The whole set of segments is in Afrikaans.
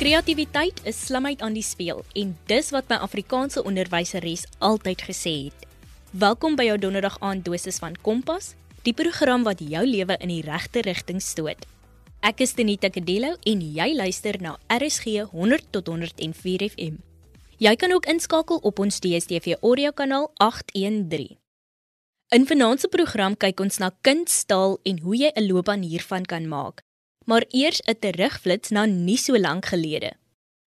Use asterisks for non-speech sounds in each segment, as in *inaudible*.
Kreatiwiteit is slimheid aan die speel en dis wat my Afrikaanse onderwyseres altyd gesê het. Welkom by jou donderdag aand dosis van Kompas, die program wat jou lewe in die regte rigting stoot. Ek is Denita Kadelo en jy luister na RSG 100 tot 104 FM. Jy kan ook inskakel op ons DStv audio kanaal 813. In vanaand se program kyk ons na kunsttaal en hoe jy 'n loopbaan hiervan kan maak. Maar eers 'n terugflits na nie so lank gelede.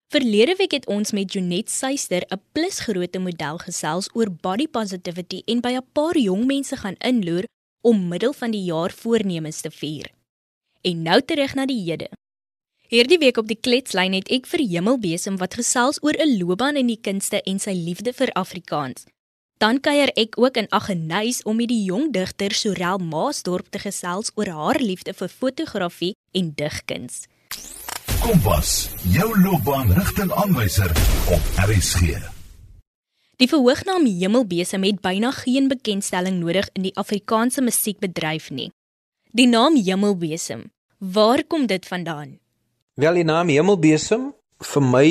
Verlede week het ons met Jonet Suister, 'n plusgrootte model gesels oor body positivity en by 'n paar jong mense gaan inloer om middel van die jaar voornemens te vier. En nou terug na die hede. Hierdie week op die kletslyn het ek vir Hemelbesem wat gesels oor 'n loopbaan in die kunste en sy liefde vir Afrikaans. Dan kuier ek ook in Aggeneys om met die jong digter Sorel Maasdorp te gesels oor haar liefde vir fotografie en digkuns. Kompas, jou loopbaanrigtingaanwyser op RSG. Die verhoognaam Hemelbesem het byna geen bekendstelling nodig in die Afrikaanse musiekbedryf nie. Die naam Hemelbesem, waar kom dit vandaan? Wel, die naam Hemelbesem vir my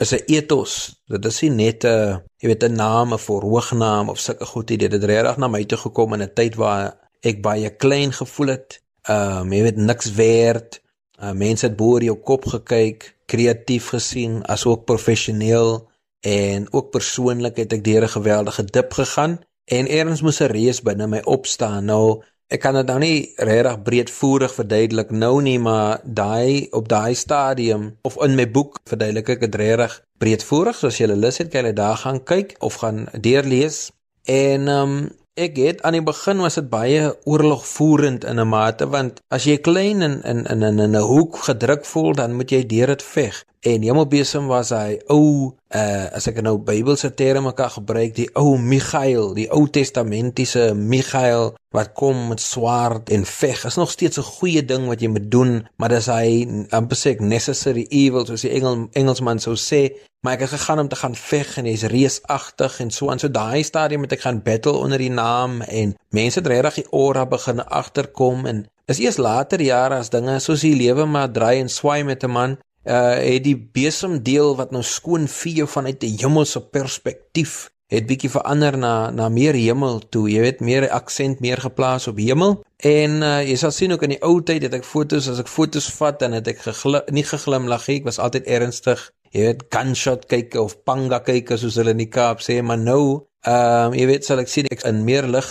is 'n ethos. Dit is nie net 'n, jy weet, 'n naam of 'n verhoognaam of sulke goed nie. Dit het regtig na my toe gekom in 'n tyd waar ek baie klein gevoel het. Ehm, um, jy weet niks werd Uh, mense het boor jou kop gekyk, kreatief gesien, asook professioneel en ook persoonlik het ek deur 'n geweldige dip gegaan en eers moes 'n reus binne my opstaan. Nou, ek kan dit nou nie regtig breedvoerig verduidelik nou nie, maar daai op daai stadium of in my boek verduidelik ek dit regtig breedvoerig, soos jy lus het, kan jy daar gaan kyk of gaan deurlees. En ehm um, ek het aan die begin was dit baie oorlogvoerend in 'n mate want as jy klein in in in in 'n hoek gedruk voel dan moet jy deur dit veg en hemelbesem was hy ou uh, as ek nou Bybelse terme kan gebruik die ou Michael die Ou Testamentiese Michael wat kom met swaard en veg. Is nog steeds 'n goeie ding wat jy moet doen maar dis hy amper sê necessary evil soos die Engel Engelsman sou sê maar ek het gegaan om te gaan veg en hy's reusagtig en so aan. So daai stadium het ek gaan battle onder die naam en mense het regtig die aura begin agterkom en is eers later jare as dinge soos die lewe maar draai en swaai met 'n man uh het die besemdeel wat nou skoon vir jou vanuit 'n hemelse perspektief het bietjie verander na na meer hemel toe. Jy weet meer aksent meer geplaas op hemel. En uh jy sal sien ook in die ou tyd het ek fotos as ek fotos vat dan het ek gegl nie geglimlag nie. Ek was altyd ernstig. Jy weet gunshot kyk of panga kyk soos hulle in die Kaap sê, maar nou ehm uh, jy weet sal ek sien ek in meer lig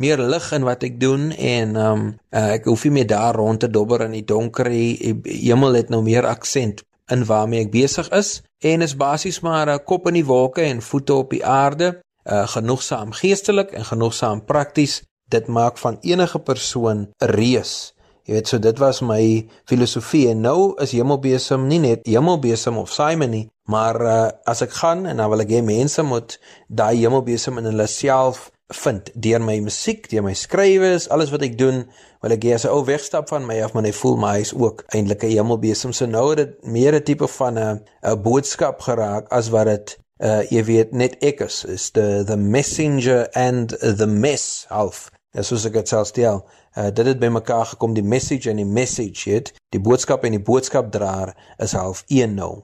meer lig in wat ek doen en um uh, ek hoef nie meer daar rond te dobber in die donker die hemel het nou meer aksent in waarmee ek besig is en is basies maar 'n kop in die wolke en voete op die aarde uh, genoegsaam geestelik en genoegsaam prakties. Dit maak van enige persoon 'n reus. Jy weet so dit was my filosofie. En nou is hemelbesem nie net hemelbesem of Simon nie maar uh, as ek gaan en dan wil ek hê mense moet daai hemelbesem in hulle self vind deur my musiek, deur my skrywes, alles wat ek doen, wil ek gee as 'n ou wegstap van my af, maar hy voel my is ook eintlik 'n hemelbesem. So nou het dit meer 'n tipe van 'n 'n boodskap geraak as wat dit uh jy weet net ek is, is the the messenger and the mess half. Ja, soos ek dit sal stel. Uh dit het by mekaar gekom die message en die message het, die boodskap en die boodskapdraer is half een nou.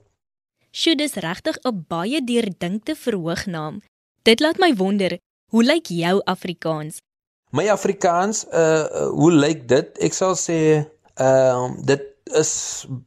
Sjoe, dis regtig 'n baie deurdinkte verhoognaam. Dit laat my wonder, Hoe lyk jou Afrikaans? My Afrikaans, uh hoe lyk dit? Ek sal sê ehm uh, dit is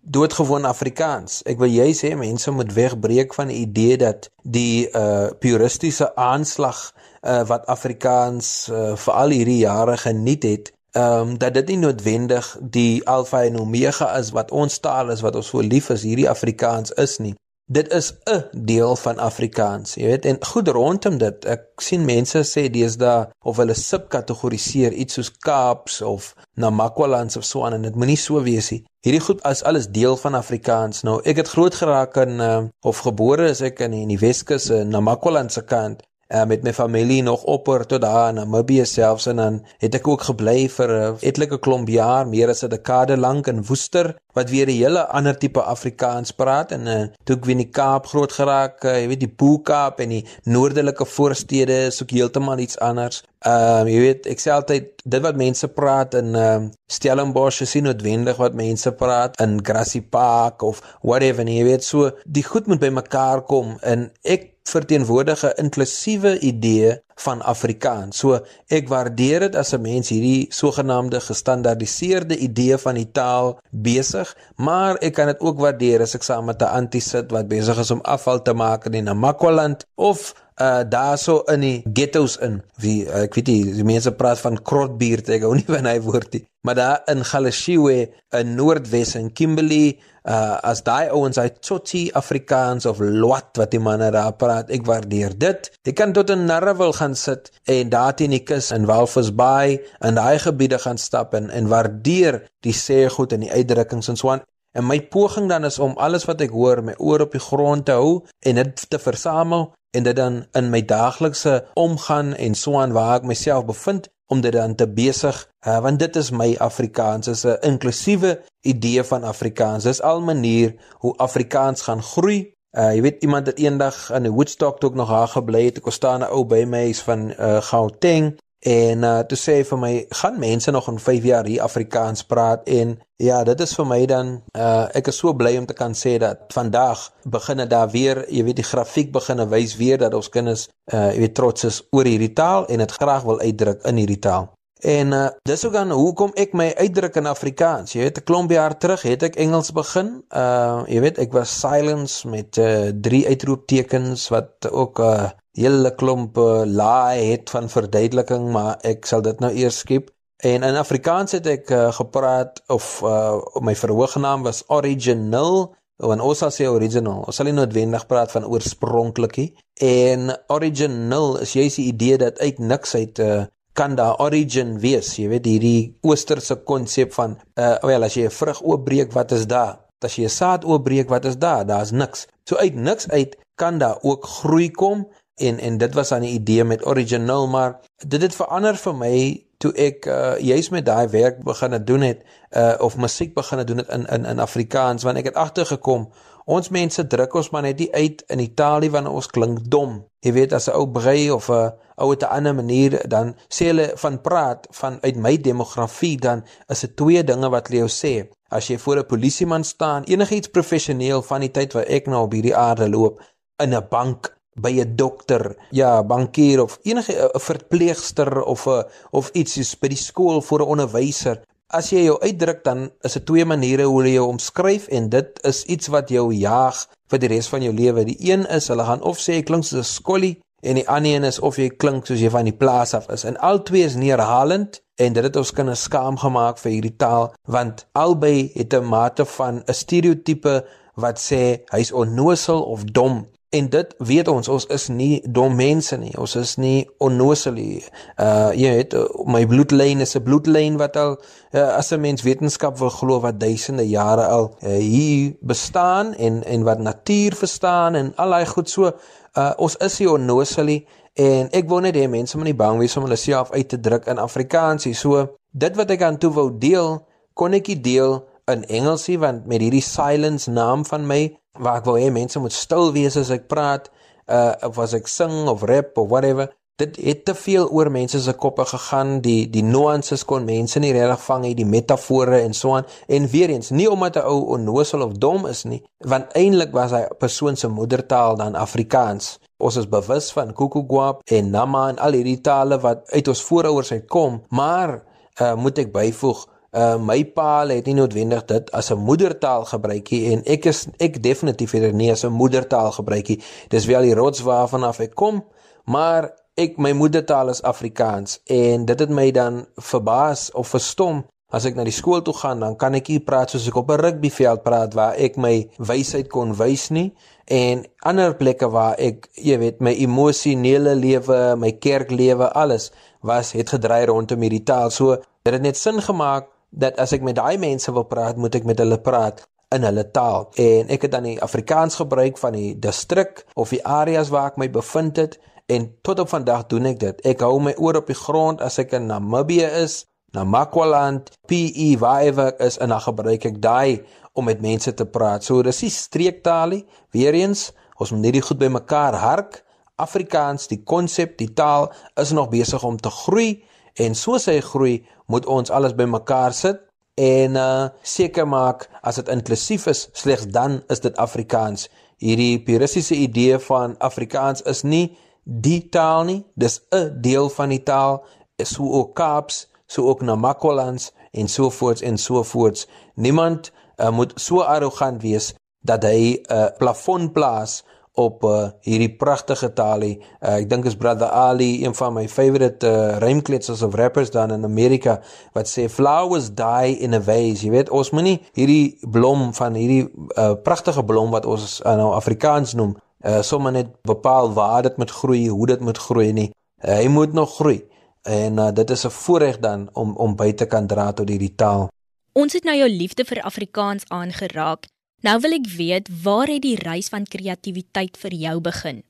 doodgewoon Afrikaans. Ek wil jy sê mense moet wegbreek van die idee dat die uh puristiese aanslag uh wat Afrikaans uh, vir al hierdie jare geniet het, ehm um, dat dit nie noodwendig die alfa en omega is wat ons taal is wat ons so lief is hierdie Afrikaans is nie dit is 'n deel van Afrikaans, jy weet, en goed rondom dit. Ek sien mense sê deesdae of hulle subkategoriseer iets soos Kaaps of Namakwalands of so aan en dit moenie so wees nie. Hierdie goed is alles deel van Afrikaans. Nou, ek het groot geraak in uh, of gebore is ek in die, in die Weskus in Namakwaland se kant uh, met my familie nog opper tot daar in Namibië selfs en dan het ek ook gebly vir 'n etlike klomp jaar, meer as 'n dekade lank in Woester wat weer 'n hele ander tipe Afrikaans praat en uh, toe ek in die Kaap groot geraak, uh, jy weet die Boekaap en die noordelike voorstede is ook heeltemal iets anders. Ehm uh, jy weet ek sê altyd dit wat mense praat in ehm uh, Stellenbosch is nie noodwendig wat mense praat in Grassy Park of whatever nie, jy weet so die goed moet bymekaar kom en ek verteenwoordig 'n inklusiewe idee van Afrikaans. So ek waardeer dit as 'n mens hierdie sogenaamde gestandaardiseerde idee van die taal besig, maar ek kan dit ook waardeer as ek saam met 'n anti sit wat besig is om afval te maak in 'n Makwaland of uh daarso in die ghettos in. Wie uh, ek weet nie, die mense praat van krotbier, ek hou nie van hy woord nie. Maar daar in Galashiwe in Noordwes en Kimberley uh as daai ouens hy Tsotsi Afrikaans of Lwat wat die manne daar praat, ek waardeer dit. Jy kan tot in Narrewil gaan sit en daar teen die kus in Walvis Bay in daai gebiede gaan stap en en waardeer die sê goed en die uitdrukkings en so aan. En my poging dan is om alles wat ek hoor my oor op die grond te hou en dit te versamel en dit dan in my daaglikse omgaan en so aan waar ek myself bevind om dit dan te besig uh, want dit is my Afrikaans is 'n inklusiewe idee van Afrikaans. Dis al manier hoe Afrikaans gaan groei. Uh, jy weet iemand het eendag in 'n Woodstock toe nog haar gebly het ek was staan 'n ou by my is van uh, Gauteng En uh toe sê vir my, gaan mense nog in 5 jaar hier Afrikaans praat en ja, dit is vir my dan uh ek is so bly om te kan sê dat vandag beginne daar weer, jy weet die grafiek beginne wys weer dat ons kinders uh jy weet trots is oor hierdie taal en dit graag wil uitdruk in hierdie taal. En uh dis ook dan hoekom ek my uitdruk in Afrikaans. Jy weet 'n klomp jaar terug het ek Engels begin. Uh jy weet ek was silence met uh drie uitroeptekens wat ook uh hele klomp laai het van verduideliking, maar ek sal dit nou eers skep. En in Afrikaans het ek uh, gepraat of uh, my verhoognaam was original en ons sal sê original. Ons sal nie noodwendig praat van oorspronklikie. En original is juist die idee dat uit niks uit uh, kan daar origin wees. Jy weet hierdie oosterse konsep van uh wel as jy 'n vrug oopbreek, wat is daar? As jy 'n saad oopbreek, wat is daar? Daar's niks. So uit niks uit kan daar ook groei kom en en dit was aan die idee met original maar dit het verander vir my toe ek uh, juis met daai werk begin het doen het uh, of musiek begin het doen het in in in Afrikaans want ek het agtergekom ons mense druk ons maar net nie uit in Italië wanneer ons klink dom. Jy weet as 'n ou brei of 'n ou het 'n ander manier dan sê hulle van praat van uit my demografie dan is dit twee dinge wat hulle jou sê. As jy voor 'n polisieman staan enigiets professioneel van die tyd wat ek nou op hierdie aarde loop in 'n bank by 'n dokter, ja, bankier of enige 'n verpleegster of 'n of iets soos by die skool vir 'n onderwyser. As jy jou uitdruk dan is dit twee maniere hoe jy jou omskryf en dit is iets wat jou jaag vir die res van jou lewe. Die een is hulle gaan of sê jy klink soos 'n skollie en die ander een is of jy klink soos jy van die plaas af is. En al twee is neerhalend en dit het ons kinders skaam gemaak vir hierdie taal want albei het 'n mate van 'n stereotipe wat sê hy's onnosel of dom En dit weet ons, ons is nie dom mense nie. Ons is nie onnosel nie. Uh jy weet, my bloedlyn is 'n bloedlyn wat al uh, as 'n mens wetenskap wil glo wat duisende jare al uh, hier bestaan en en wat natuur verstaan en al daai goed so. Uh ons is nie onnosel nie en ek wil net hê mense moet nie bang wees om hulle self uit te druk in Afrikaans nie. So dit wat ek aan toe wou deel, kon ek dit deel in Engelsie want met hierdie silence naam van my waar ek wil hê mense moet stil wees as ek praat uh of as ek sing of rap of whatever. Dit het te veel oor mense se koppe gegaan die die nuances kon mense nie regtig vang nie die metafore en so aan. En weer eens nie omdat 'n ou onnosel of dom is nie want eintlik was hy persoon se moedertaal dan Afrikaans. Ons is bewus van Kukugwap en Nama en al hierdie tale wat uit ons voorouers uitkom maar uh moet ek byvoeg uh my pa het nie noodwendig dit as 'n moedertaal gebruik nie en ek is ek definitief het dit nie as 'n moedertaal gebruik nie. Dis wel die rots waarvan af ek kom, maar ek my moedertaal is Afrikaans en dit het my dan verbaas of verstom as ek na die skool toe gaan dan kan ek hier praat soos ek op 'n rugbyveld praat waar ek my wysheid kon wys nie en ander plekke waar ek jy weet my emosionele lewe, my kerklewe, alles was het gedry rondom hierdie taal. So dit het net sin gemaak dat as ek met daai mense wil praat, moet ek met hulle praat in hulle taal. En ek het dan die Afrikaans gebruik van die distrik of die areas waar ek my bevind het En tot op vandag doen ek dit. Ek hou my oor op die grond as ek in Namibië is, Namakwaland, PE waar ek is en dan gebruik ek daai om met mense te praat. So dis die streektalie. Weereens, ons moet net die goed bymekaar hark. Afrikaans, die konsep, die taal is nog besig om te groei en soos hy groei, moet ons alles bymekaar sit en uh seker maak as dit inklusief is, slegs dan is dit Afrikaans. Hierdie puristiese idee van Afrikaans is nie die taal nie, dis 'n deel van die taal, so ook Kaaps, so ook Namakwalands en so voorts en so voorts. Niemand uh, moet so arrogant wees dat hy 'n uh, plafon plaas op uh, hierdie pragtige taalie. Uh, ek dink is Brother Ali, een van my favorite uh, rymkletsers of rappers dan in Amerika wat sê flowers die in a vase. Jy weet, ons moenie hierdie blom van hierdie uh, pragtige blom wat ons uh, nou Afrikaans noem, uh, sommer net bepaal waar dit moet groei, hoe dit moet groei nie. Uh, hy moet nog groei. En uh, dit is 'n voorreg dan om om by te kan dra tot hierdie taal. Ons het nou jou liefde vir Afrikaans aangeraak. Nou wil ek weet, waar het die reis van kreatiwiteit vir jou begin?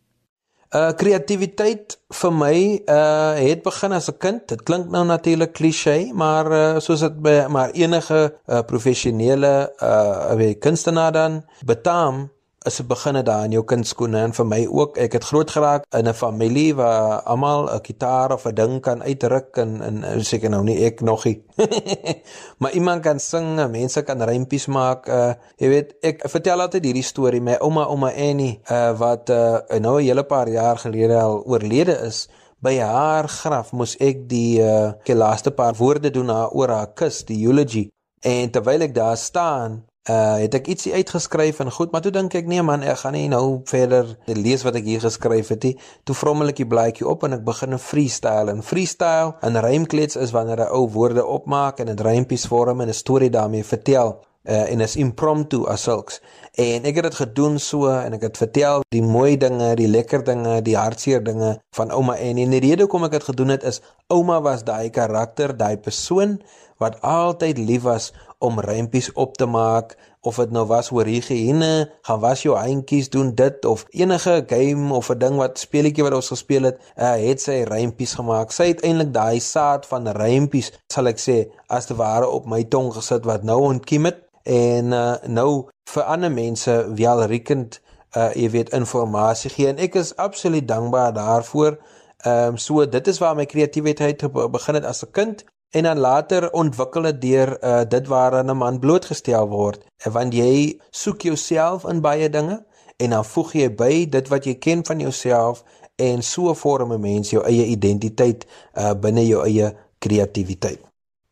Uh kreatiwiteit vir my uh het begin as 'n kind. Dit klink nou natuurlik klise, maar uh soos dit by maar enige uh professionele uh kunstenaar dan betaam is 'n beginne daar in jou kindskoene en vir my ook. Ek het groot geraak in 'n familie waar almal 'n gitaar of 'n ding kan uitruk en en seker nou nie ek nog nie. *laughs* maar iemand kan sing, mense kan rympies maak. Uh jy weet, ek vertel altyd hierdie storie my ouma ouma Annie uh wat uh nou 'n hele paar jaar gelede al oorlede is. By haar graf moes ek die uh die laaste paar woorde doen haar oor haar kus, die eulogy. En terwyl ek daar staan, uh het ek ietsie uitgeskryf en goed, maar toe dink ek nee man, ek gaan nie nou verder lees wat ek hier geskryf het nie. Toe vrommel ek die blaadjie op en ek begin 'n freestyle. En freestyle en rymklets is wanneer 'n ou woorde opmaak en 'n rympies vorm en 'n storie daarmee vertel. Uh en is impromptu as sulks. En ek het dit gedoen so en ek het vertel die mooi dinge, die lekker dinge, die hartseer dinge van ouma en en die rede hoekom ek dit gedoen het is ouma was daai karakter, daai persoon wat altyd lief was om rympies op te maak of dit nou was oor higiëne, gaan was jou handjies doen dit of enige game of 'n ding wat speletjie wat ons gespeel het, uh, het sy rympies gemaak. Sy het eintlik daai saad van rympies, sal ek sê, as te ware op my tong gesit wat nou ontkiem het en uh, nou vir ander mense welriekend uh jy weet inligting gee en ek is absoluut dankbaar daarvoor. Ehm um, so dit is waar my kreatiwiteit begin het as 'n kind en dan later ontwikkel dit deur uh, dit waaraan 'n man blootgestel word want jy soek jouself in baie dinge en dan voeg jy by dit wat jy ken van jouself en so vorm 'n mens jou eie identiteit uh, binne jou eie kreatiwiteit.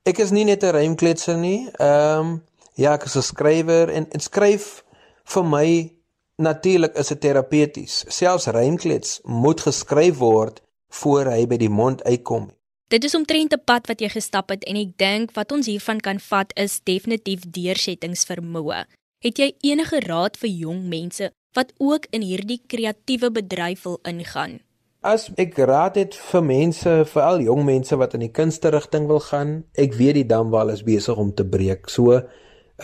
Ek is nie net 'n rymkletser nie. Ehm um, ja, ek is 'n skrywer en, en skryf vir my natuurlik is dit terapeuties. Selfs rymklets moet geskryf word voor hy by die mond uitkom. Dit is omtrent 'n pad wat jy gestap het en ek dink wat ons hiervan kan vat is definitief deursettingsvermoë. Het jy enige raad vir jong mense wat ook in hierdie kreatiewe bedryf wil ingaan? As ek raad het vir mense, veral jong mense wat in die kunsterigting wil gaan, ek weet die damwal is besig om te breek. So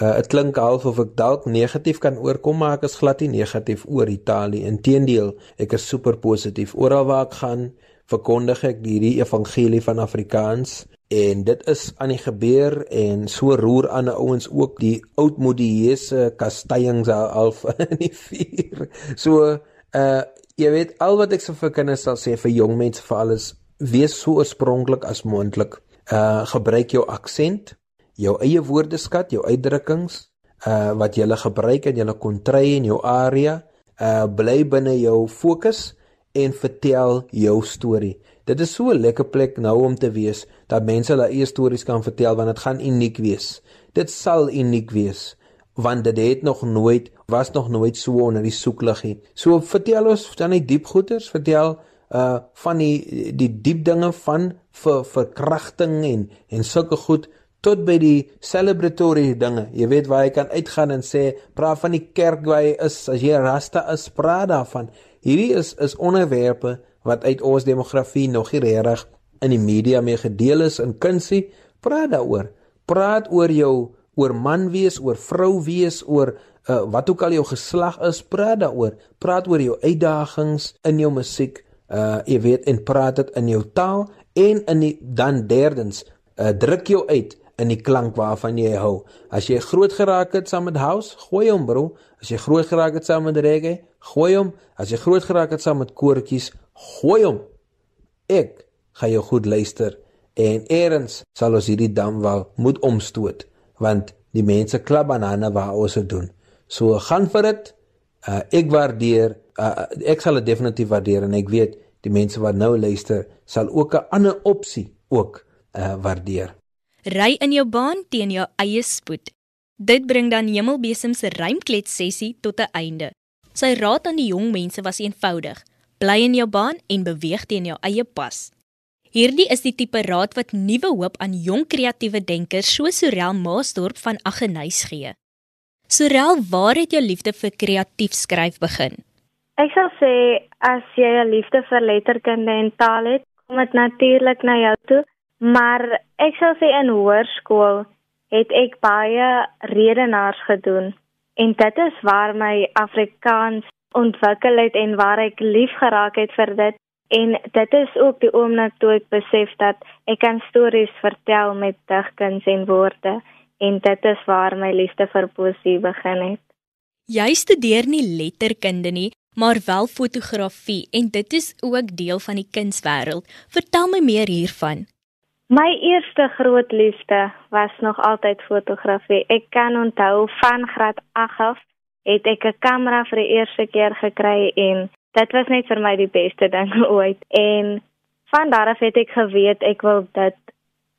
uh dit klink half of ek dalk negatief kan oorkom, maar ek is glad nie negatief oor Italië. Inteendeel, ek is super positief. Oral waar ek gaan, verkondig ek hierdie evangelie van Afrikaans en dit is aan die gebeur en so roer ander ouens ook die oudmodieuse kastellings al *laughs* in die vuur. So uh jy weet al wat ek se vir kinders sal sê vir jong mense vir alles wees so oorspronklik as moontlik. Uh gebruik jou aksent, jou eie woordeskat, jou uitdrukkings uh wat jy gebruik in jou kontry en jou area. Uh bly binne jou fokus en vertel jou storie. Dit is so 'n lekker plek nou om te wees dat mense hulle eie stories kan vertel want dit gaan uniek wees. Dit sal uniek wees want dit het nog nooit was nog nooit so onder die soeklig nie. So vertel ons van die diep goeters, vertel uh van die die diep dinge van vir verkrachting en en sulke goed tot by die celebratory dinge. Jy weet waar jy kan uitgaan en sê praat van die kerk waar jy is, as jy rasta is, praat daarvan. Hierdie is is onderwerpe wat uit ons demografie nog nie reg in die media mee gedeel is in kunsie. Praat daaroor. Praat oor jou oor man wees, oor vrou wees, oor uh, wat ook al jou geslag is, praat daaroor. Praat oor jou uitdagings in jou musiek. uh jy weet en praat dit in jou taal en in die dan derdens uh druk jou uit in die klank waarvan jy hou. As jy groot geraak het saam met house, gooi hom bro. As jy groot geraak het saam met reggae, gooi hom. As jy groot geraak het saam met koortjies, gooi hom. Ek gaan jou goed luister en eers sal ons hierdie damwal moet omstoot want die mense klap aan hande waar ons dit doen. So gaan vir dit. Uh, ek waardeer uh, ek sal dit definitief waardeer en ek weet die mense wat nou luister sal ook 'n ander opsie ook uh, waardeer. Ry in jou baan teen jou eie spoed. Dit bring dan Hemelbesem se ruimklets sessie tot 'n einde. Sy raad aan die jong mense was eenvoudig: bly in jou baan en beweeg teen jou eie pas. Hierdie is die tipe raad wat nuwe hoop aan jong kreatiewe denkers soos Sorel Maasdorp van Aggeneys gee. Sorel, waar het jou liefde vir kreatief skryf begin? Ek sal sê as jy 'n liefde vir letterkunde en taal het, kom dit natuurlik na jou toe. Maar ek sal sê in hoërskool het ek baie redenaars gedoen en dit is waar my Afrikaans ontwikkel het en waar ek lief geraak het vir dit en dit is ook die oomblik toe ek besef dat ek kan stories vertel met digkuns en woorde en dit is waar my liefde vir poesie begin het. Jy studeer nie letterkunde nie, maar wel fotografie en dit is ook deel van die kunswêreld. Vertel my meer hiervan. My eerste groot liefde was nog altyd fotografie. Ek kan onthou van graad 8 af het ek 'n kamera vir die eerste keer gekry en dit was net vir my die beste ding *laughs* ooit. En van daar af het ek geweet ek wil dit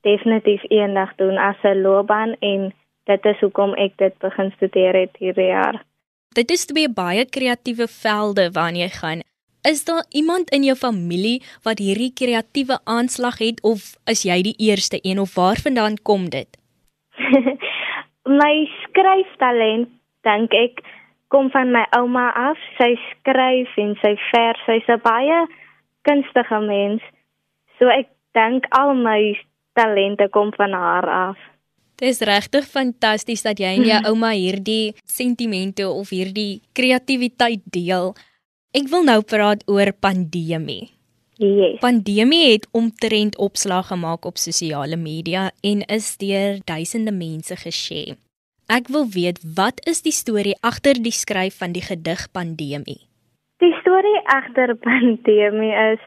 definitief eendag doen as 'n loopbaan en dit is hoekom ek dit begin studeer het hierdie jaar. Dit is twee baie kreatiewe velde waarna jy gaan. Is daar iemand in jou familie wat hierdie kreatiewe aanslag het of is jy die eerste een of waarvandaan kom dit? *laughs* my skryftalent dink ek kom van my ouma af. Sy skryf en sy vers. Sy's 'n baie kunstige mens. So ek dink al my talente kom van haar af. Dit is regtig fantasties dat jy en jou *laughs* ouma hierdie sentimente of hierdie kreatiwiteit deel. Ek wil nou praat oor pandemie. Yes. Pandemie het omtrent opslag gemaak op sosiale media en is deur duisende mense geshare. Ek wil weet wat is die storie agter die skryf van die gedig Pandemie? Die storie agter Pandemie is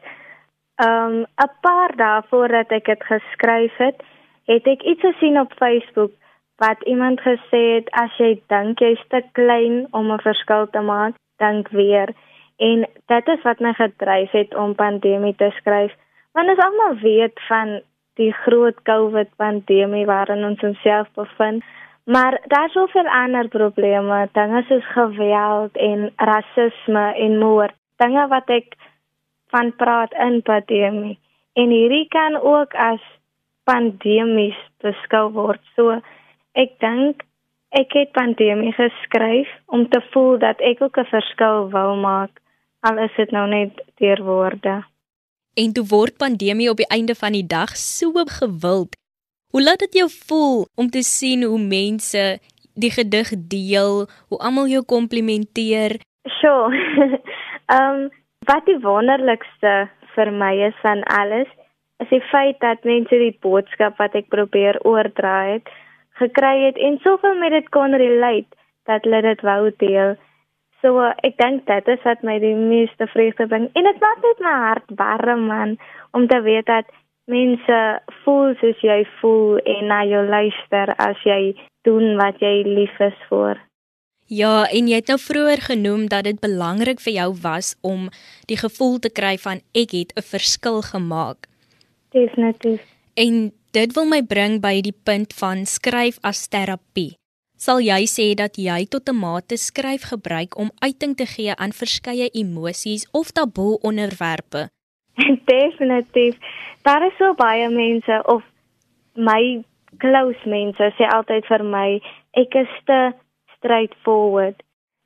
um 'n paar dae voordat ek dit geskryf het, het ek iets gesien op Facebook wat iemand gesê het as jy dink jy's te klein om 'n verskil te maak, dink weer. En dit is wat my gedryf het om pandemie te skryf. Want ons almal weet van die groot COVID pandemie waarin ons onsself bevind. Maar daar's soveel ander probleme, dinge soos geweld en rasisme en moord, dinge wat ek van praat in pandemie. En hierdie kan ook as pandemies beskou word. So ek dink ek het pandemie geskryf om te voel dat ek ook 'n verskil wou maak al is dit nou net deur woorde. En toe word pandemie op die einde van die dag so gewild. Hoe laat dit jou voel om te sien hoe mense die gedig deel, hoe almal jou komplimenteer? So. *laughs* Ehm um, wat die wonderlikste vir my is van alles is die feit dat mense die boodskap wat ek probeer oordra het gekry het en soveel met dit kon relate dat hulle dit wou deel. So uh, ek dink dit is wat my die meeste vreugde bring en dit maak net my hart warm man om te weet dat mense voel soos jy voel en na jou luister as jy doen wat jy lief is vir. Ja, en jy het nou vroeër genoem dat dit belangrik vir jou was om die gevoel te kry van ek het 'n verskil gemaak. Definitief. En dit wil my bring by die punt van skryf as terapie sal jy sê dat jy tot 'n mate skryf gebruik om uiting te gee aan verskeie emosies of taboe onderwerpe? *laughs* Definitief. Daar is so baie mense of my close mense sê altyd vir my ek is te straightforward.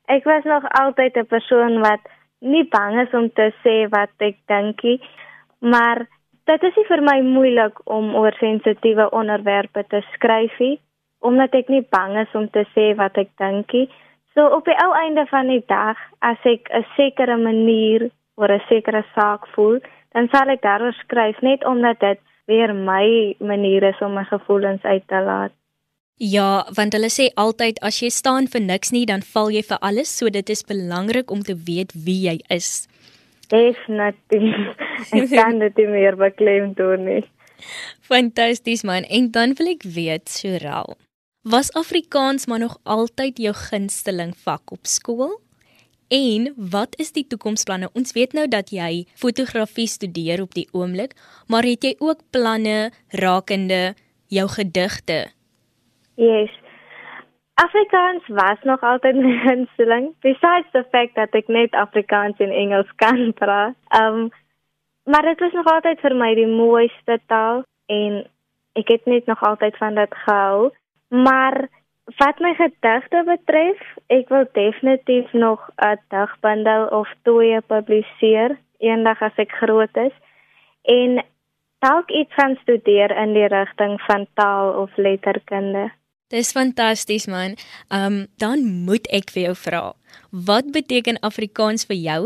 Ek was nog altyd 'n persoon wat nie bang is om te sê wat ek dink nie, maar dit is nie vir my moeilik om oor sensitiewe onderwerpe te skryf nie omdat ek nie bang is om te sê wat ek dink nie. So op die ou einde van die dag, as ek 'n sekere manier oor 'n sekere saak voel, dan sal ek daaroor skryf net omdat dit weer my manier is om my gevoelens uit te laat. Ja, want hulle sê altyd as jy staan vir niks nie, dan val jy vir alles, so dit is belangrik om te weet wie jy is. Definitief. *laughs* Ek kan dit nie meer beklemtoon nie. Fantasties man. En dan wil ek weet, Sorel, was Afrikaans maar nog altyd jou gunsteling vak op skool? En wat is die toekomsplanne? Ons weet nou dat jy fotografie studeer op die oomblik, maar het jy ook planne rakende jou gedigte? Yes. Afrikaans was nog altyd my *laughs* gunsteling. Besides the fact dat ek net Afrikaans en Engels kan *laughs* praat. Um maar dit was nog altyd vir my die mooiste taal en ek het net nog altyd van dit gehou. Maar wat my gedigte betref, ek wil definitief nog 'n digbundel of twee publiseer eendag as ek groot is en dalk iets gaan studeer in die rigting van taal of letterkunde. Dis fantasties man. Um dan moet ek vir jou vra, wat beteken Afrikaans vir jou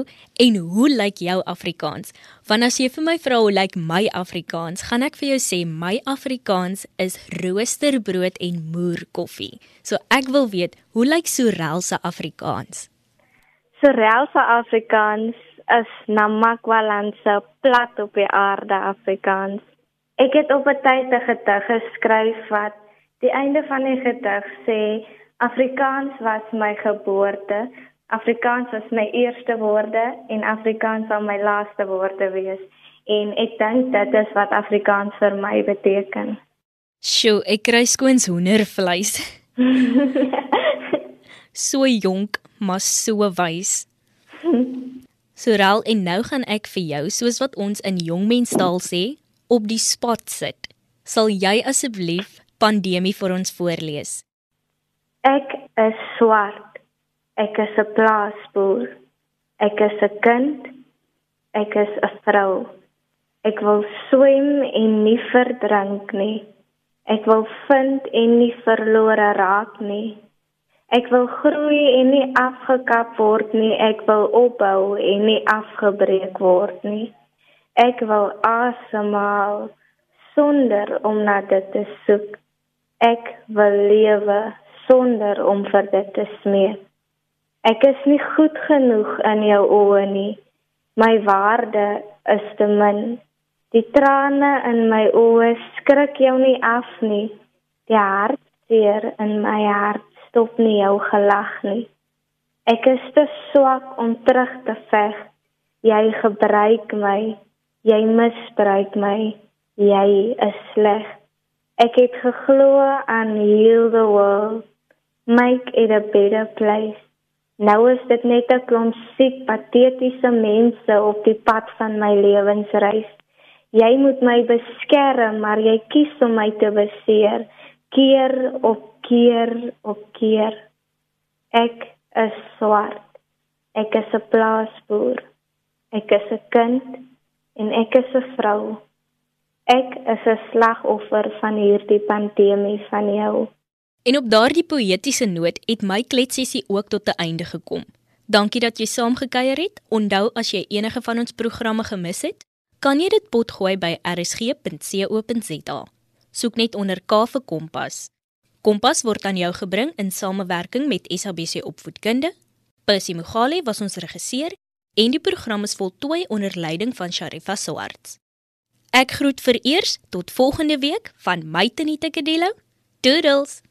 en hoe lyk jou Afrikaans? Want as jy vir my vra hoe lyk my Afrikaans, gaan ek vir jou sê my Afrikaans is roosterbrood en moerkoffie. So ek wil weet, hoe lyk Sorel se Afrikaans? Sorel se Afrikaans is namakwalanse plat op die aarde Afrikaans. Ek het op 'n tyd 'n gedig geskryf wat Die einde van die gedig sê Afrikaans was my geboorte, Afrikaans was my eerste woorde en Afrikaans sal my laaste woorde wees. En ek dink dit is wat Afrikaans vir my beteken. Sjoe, ek kry skoons hoendervleis. *laughs* so jonk, maar so wys. Sorel en nou gaan ek vir jou, soos wat ons in jongmenstaal sê, op die spot sit. Sal jy asseblief pandemie vir ons voorlees. Ek is swart. Ek is 'n plaasboer. Ek is 'n kind. Ek is 'n vrou. Ek wil swem en nie verdrink nie. Ek wil vind en nie verlore raak nie. Ek wil groei en nie afgekap word nie. Ek wil opbou en nie afgebreek word nie. Ek wil asemhaal sonder om na dit te soek. Ek wil lewe sonder om vir dit te smeek. Ek is nie goed genoeg in jou oë nie. My waarde is te min. Die trane in my oë skrik jou nie af nie. Die hartseer in my hart stop nie jou gelag nie. Ek is te swak om terug te veg. Jy gebruik my. Jy misbruik my. Jy is sleg. Ek het geglo aan heal the world, make it a better place. Nou is dit net 'n klomp siek patetiese mense op die pad van my lewensreis. Jy moet my beskerm, maar jy kies om my te beseer, keer op keer op keer. Ek is swart. Ek is 'n plaasboer. Ek is 'n kind en ek is 'n vrou. Ek is 'n slagoffer van hierdie pandemie van jou. En op daardie poëtiese noot het my kletsessie ook tot 'n einde gekom. Dankie dat jy saamgekuier het. Onthou as jy enige van ons programme gemis het, kan jy dit potgooi by rsg.co.za. Soek net onder K vir Kompas. Kompas word aan jou gebring in samewerking met SABC Opvoedkunde. Percy Mogale was ons regisseur en die program is voltooi onder leiding van Sharifa Swarts. Ek groet vereers tot volgende week van my Tenita Kadelo. Doodles.